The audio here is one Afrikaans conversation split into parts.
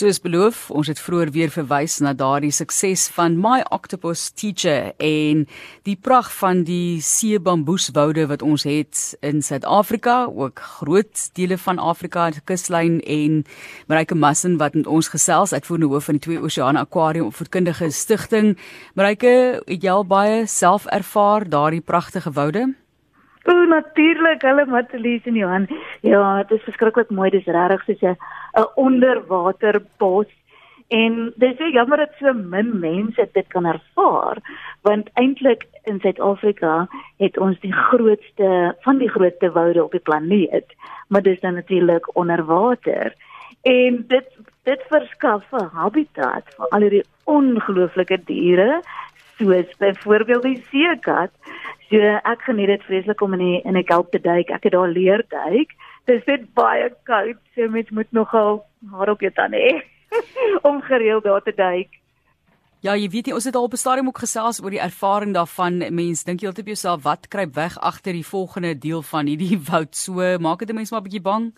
Soos beloof, ons het vroeër weer verwys na daardie sukses van My Octopus Teacher en die pragt van die see bamboeswoude wat ons het in Suid-Afrika, ook groot dele van Afrika se kuslyn en Marike Massen wat met ons gesels uitvoerende hoof van die Twee Oseane Aquarium Opvoedkundige Stichting. Marike, het jy al baie self ervaar daardie pragtige woude? O, natuurlik, hulle Matelies en Johan. Ja, dit is verskriklik mooi. Dis regtig soos 'n 'n onderwaterbos. En dis so jammer dat so min mense dit kan ervaar, want eintlik in Suid-Afrika het ons die grootste van die grootste woude op die planeet, maar dis dan natuurlik onder water. En dit dit verskaf 'n habitat vir al hierdie ongelooflike diere soos byvoorbeeld die seekat So ek geniet dit vreeslik om in die, in 'n kelp te duik. Ek het daar leer duik. Dit is net baie koud, so mens moet nogal haar op jou tande hê om gereeld daar te duik. Ja, jy weet nie, ons het al op 'n stadium ook gesels oor die ervaring daarvan. Mense dink jy altyd op jouself, wat kruip weg agter die volgende deel van hierdie woud? So maak dit 'n mens maar 'n bietjie bang.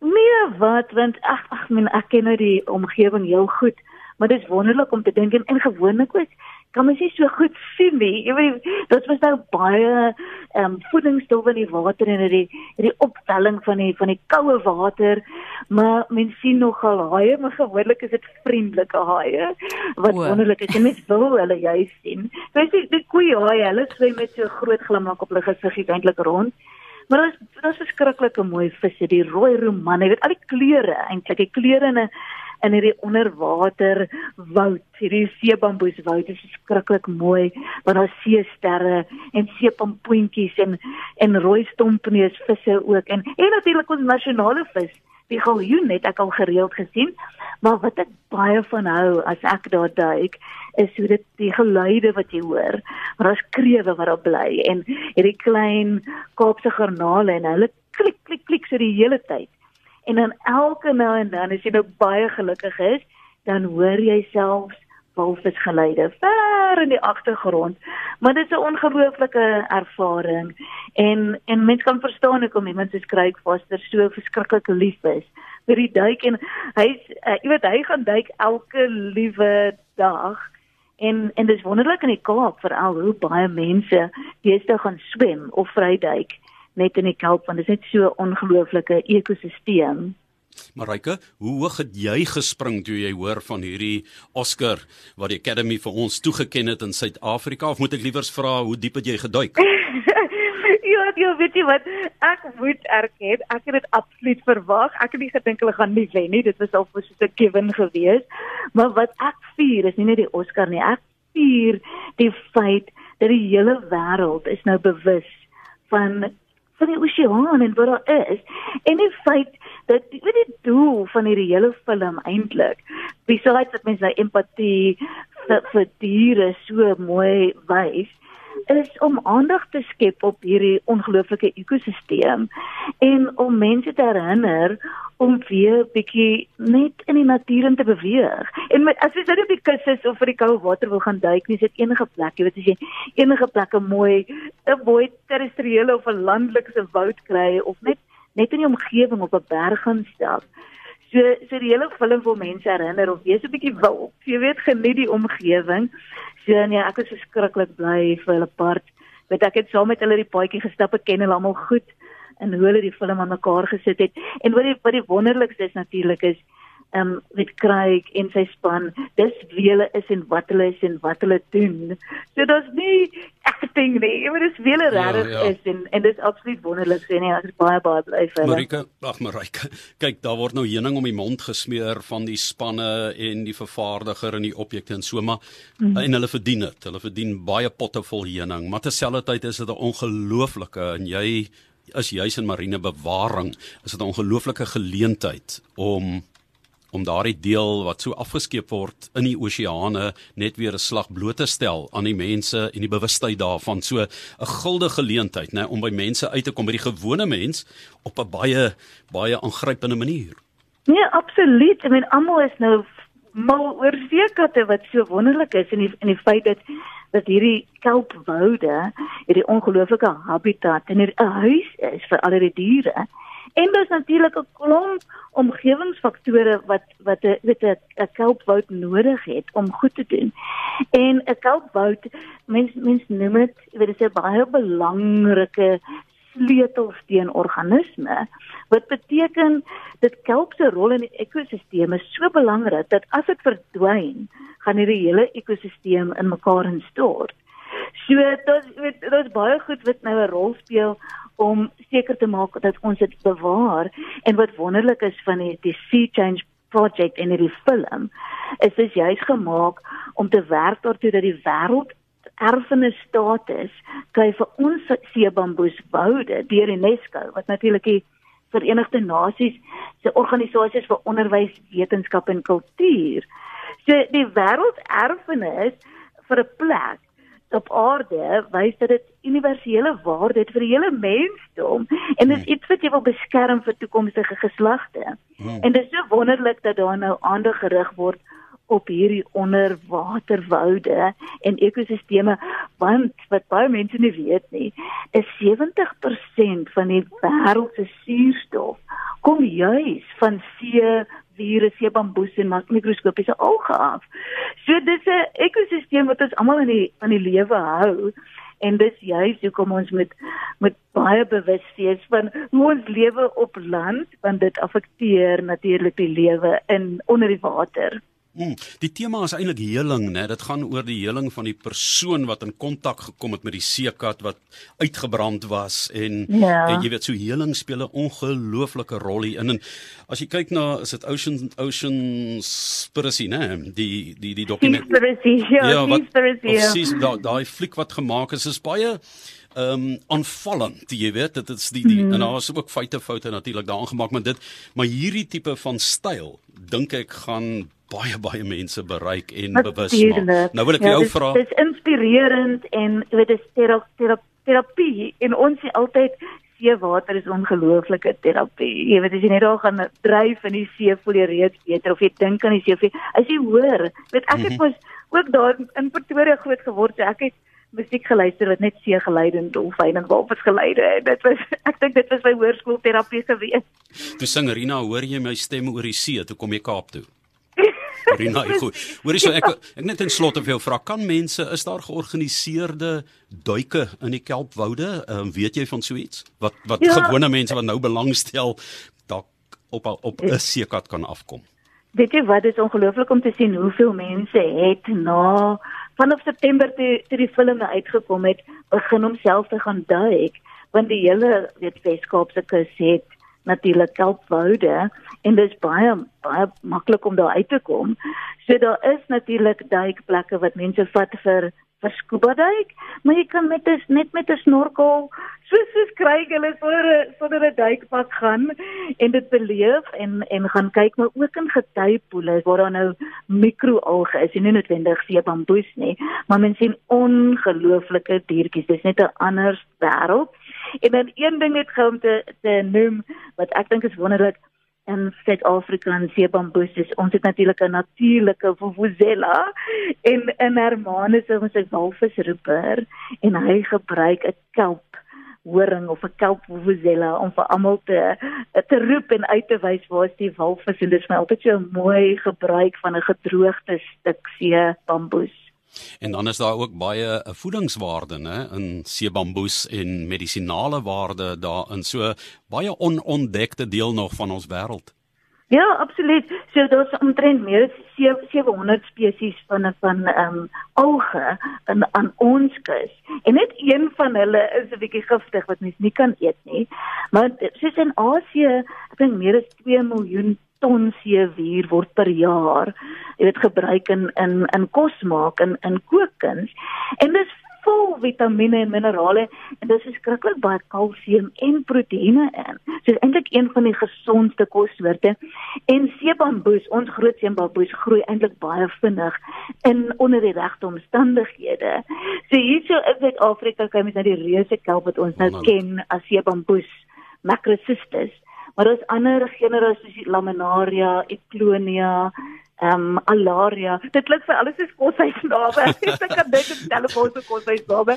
Nee, wat? Want ag, ag, men ek ken nou die omgewing heel goed, maar dit is wonderlik om te dink en, en gewoonlik ook kan mens nie so goed sien nie. Jy weet, dit was nou baie ehm um, voedingsstowwe in die water en hierdie hierdie optelling van die van die koue water, maar mens sien nogal haie, maar gewoonlik is dit vriendelike haie wat oh. wonderlik is. Mens wil hulle juist sien. Weet jy, die koeie haie, hulle swem met so groot glimlag op hulle gesig eintlik rond. Maar dit is dit is verskriklike mooi visse, die rooi roman. Jy weet al die kleure eintlik, die kleure in 'n in hierdie onderwater woud, hierdie seebamboeswoud is skrikkelik mooi, want daar see sterre en seepampoentjies en en rooi stompneus visse ook en en natuurlik ons nasionale vis, die galjoen het ek al gereeld gesien. Maar wat ek baie van hou as ek daar duik, is hoe dit die geluide wat jy hoor. Maar daar's krewe wat daar bly en hierdie klein Kaapse garnale en hulle klik klik klik so die hele tyd en dan elke nou en dan as jy nou baie gelukkig is, dan hoor jy selfs walvisgeluide ver in die agtergrond. Maar dit is 'n ongelooflike ervaring en en mens kan verstaan hoekom iemand soos Craig Foster so verskriklik lief is vir die duik en hy's uh, jy weet hy gaan duik elke liewe dag. En en dis wonderlik in die Kaap veral hoe baie mense deesdae gaan swem of vryduik net in die kelp want dit is net so 'n ongelooflike ekosisteem. Marike, hoe hoog het jy gespring toe jy hoor van hierdie Oscar wat die Academy vir ons toegeken het in Suid-Afrika of moet ek liewers vra hoe diep het jy geduik? ja, jy weet jy wat, ek moet erken, ek het dit absoluut verwag. Ek het nie gedink hulle gaan nie wen nie. Dit was al so 'n given geweest. Maar wat ek vier is nie net die Oscar nie. Ek vier die feit dat die hele wêreld is nou bewus van van die oseaan en wat daar is en die feit dat die, die doel van hierdie hele film eintlik besides dat mense empatie vir, vir diere so mooi wys is om aandag te skep op hierdie ongelooflike ekosisteem en om mense te herinner om weer bietjie net in die natuur in te beweeg. En met, as jy nou op die kus is of vir die koue water wil gaan duik, nie sit enige plek, jy weet as jy enige plekke mooi 'n mooi terrestriële of 'n landelike woud kry of net net in die omgewing op 'n berg gaan stap. So so die hele film wil mense herinner of wees 'n bietjie wil. Jy weet geniet die omgewing. So nee, ek is verskriklik bly vir hulle part. Weet ek het saam met hulle die paadjie gestap, ek ken hulle almal goed en hoe hulle die film aan mekaar gesit het. En wat die wat die wonderlikste is natuurlik is ehm um, met Craig en sy span, dis wie hulle is en wat hulle is en wat hulle doen. So dit's nie acting nie, maar dis wie hulle ja, regtig ja, is en en dis absoluut wonderlik sien nee, ek is baie baie bly vir hulle. Marika, ag Marika, kyk daar word nou heuning om die mond gesmeer van die spanne en die vervaardiger en die objekte en so maar mm -hmm. en hulle verdien dit. Hulle verdien baie potte vol heuning, maar terselfdertyd is dit 'n ongelooflike en jy is juis in marine bewaring is dit 'n ongelooflike geleentheid om om daardie deel wat so afgeskeep word in die oseane net weer 'n slag bloot te stel aan die mense en die bewustheid daarvan so 'n guldige geleentheid nê om by mense uit te kom by die gewone mens op 'n baie baie aangrypende manier. Nee, absoluut. Ek meen almal is nou mal oor seekatte wat so wonderlik is en die en die feit dat dat hierdie kelpwoude hierdie ongelooflike habitat en 'n huis is vir al die diere En daar's natuurlik 'n klomp omgewingsfaktore wat wat 'n weet 'n kelpwoud nodig het om goed te doen. En 'n kelpwoud mens mens noem dit, jy weet dit is 'n baie belangrike sleutelsteen organisme wat beteken dit kelp se rol in die ekosisteem is so belangrik dat as dit verdwyn, gaan hierdie hele ekosisteem in mekaar instort. So dit weet is baie goed wat nou 'n rol speel om seker te maak dat ons dit bewaar en wat wonderlik is van die, die Sea Change project in die film is dit juist gemaak om te werk daartoe dat die wêreld erfenis status kry vir ons seebamboeswoude deur UNESCO wat natuurlik die Verenigde Nasies se organisasies vir onderwys, wetenskap en kultuur. So die wêrelderfenis vir 'n plek op aarde wys dat dit universele waarde het vir die hele mensdom en dit is hmm. iets wat jy wil beskerm vir toekomstige geslagte. Hmm. En dit is so wonderlik dat daar nou aandag gerig word op hierdie onderwaterwoude en ekosisteme want wat baie mense nie weet nie, is 70% van die wêreld se suurstof kom juis van see virus, see bamboes en mikroskopiese alge af. So dis 'n ekosisteem wat ons almal in die van die lewe hou en dis juist hoekom ons met met baie bewus wees van hoe ons lewe op land want dit affekteer natuurlik die lewe in onder die water. Hmm, die tema is eintlik heling, né? Dit gaan oor die heling van die persoon wat in kontak gekom het met die seekat wat uitgebrand was en ja. en jy weet so heling speel 'n ongelooflike rol hier in. En as jy kyk na is dit Ocean Ocean Spiracy, né? Die die die dokument. Spiracy, ja, ja wat, Spiracy. Ja. Daai fliek wat gemaak is, is baie ehm um, aanvallend, jy weet, dit is die, die mm. en daar is ook feite foute natuurlik daarin gemaak, maar dit maar hierdie tipe van styl dink ek gaan baie baie mense bereik en bewus maak. Nou wil ek ja, jou vra. Dit is inspirerend en jy weet dit is terapie, terapie en ons sê altyd seewater is ongelooflike terapie. Jy weet as jy net daar gaan dryf in die see voel jy reeds beter of jy dink aan die see. As jy hoor, weet ek het mhm. mos mm -hmm. ook daar in Pretoria groot geword, so ek het musiek geluister wat net see geleide en dolfyne en walvis geleide en dit was ek dink dit was my hoërskoolterapie gewees. Toe sing Rina, hoor jy my stem oor die see toe kom jy Kaap toe? Rina, goed. Hoorie so ek ek net in slotte vir jou vra, kan mense is daar georganiseerde duike in die kelpwoude? Ehm um, weet jy van so iets? Wat wat ja. gewone mense wat nou belangstel dalk op op 'n seekat kan afkom? Weet jy wat is ongelooflik om te sien hoeveel mense het na vanaf September toe toe die filme uitgekom het, begin homself te gaan duik want die hele weet Weskaapse kus het natuurlik kelpwoude en dit is baie baie maklik om daar uit te kom. So daar is natuurlik duikplekke wat mense vat vir vir scuba duik, maar jy kan met dis net met 'n snorkel soos soos kry hulle sonder sonder 'n duikpak gaan en dit beleef en en gaan kyk maar ook in getypoele waar daar nou mikroalge is, nie noodwendig see bamboes nie, maar mense sien ongelooflike diertjies. Dis net 'n ander wêreld. En dan een ding net gou om te te noem wat ek dink is wonderlik in Suid-Afrika en seebamboes is ons het natuurlik 'n natuurlike vuvuzela en in Hermanus ons 'n walvisroeper en hy gebruik 'n kelp horing of 'n kelp vuvuzela om vir almal te te roep en uit te wys waar is die walvis en dit is my altyd so 'n mooi gebruik van 'n gedroogde stuk see bamboes. En dan is daar ook baie eh, voedingswaarde nê in seebamboes en medisinale waarde daarin. So baie onontdekte deel nog van ons wêreld. Ja, absoluut. So daar's omtrent meer as 700 spesies van van ehm um, alge in aan ons kus. En net een van hulle is 'n bietjie giftig wat mens nie kan eet nie. Maar soos in Asië, ek dink meer as 2 miljoen ton seewier word per jaar jy weet gebruik in in in kos maak in in kookkuns en dis vol vitamiene en minerale en dis skrikkelik baie kalsium en proteïene in. So is eintlik een van die gesondste kossoorte. En seebamboes, ons groot seebamboes groei eintlik baie vinnig in onder die regte omstandighede. So hierso in Suid-Afrika kan mens nou die reuse kelp wat ons nou ken as seebamboes Macrocystis maar daar's ander genera soos Laminaria, Eclonia, ehm um, Alaria. Dit klink vir alles soos koshuisname. Ek kan dink dit telefoon se koshuisname.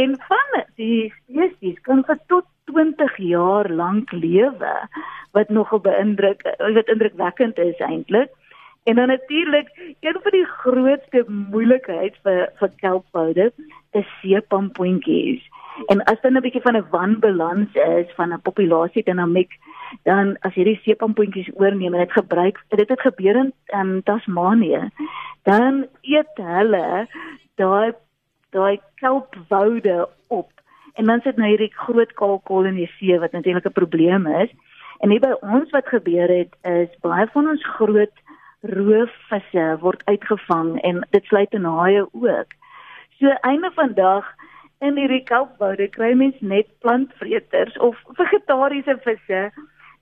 En van die spesies kan vir tot 20 jaar lank lewe wat nogal beïndruk wat indrukwekkend is eintlik. En dan natuurlik, een van die grootste moeilikheid vir vir kelpwoude is seepampoentjies. En as dan 'n bietjie van 'n wanbalans is van 'n populasie dinamiek, dan as jy die seepampoentjies oorneem en dit gebruik, dit het gebeur in um, Tasmanië, dan eet hulle daai daai kelpwoude op. En dan sit nou hierdie groot kalkol in die see wat natuurlik 'n probleem is. En hier by ons wat gebeur het is baie van ons groot roofvisse word uitgevang en dit sluit in haie ook. So einde van dag in hierdie kalkboude kry mens net plantvreters of vegetariese visse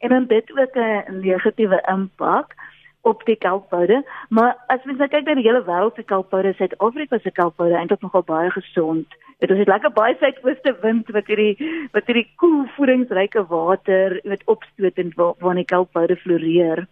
en dan dit ook 'n negatiewe impak op die kalkboude, maar as mens nou kyk na die hele wêreld se kalkboude, Suid-Afrika se kalkboude eintlik nogal baie gesond. Dit is lekker baie suidooste wind wat hierdie wat hierdie koel voedingsryke water weet opstoot en waar waar die kalkboude floreer.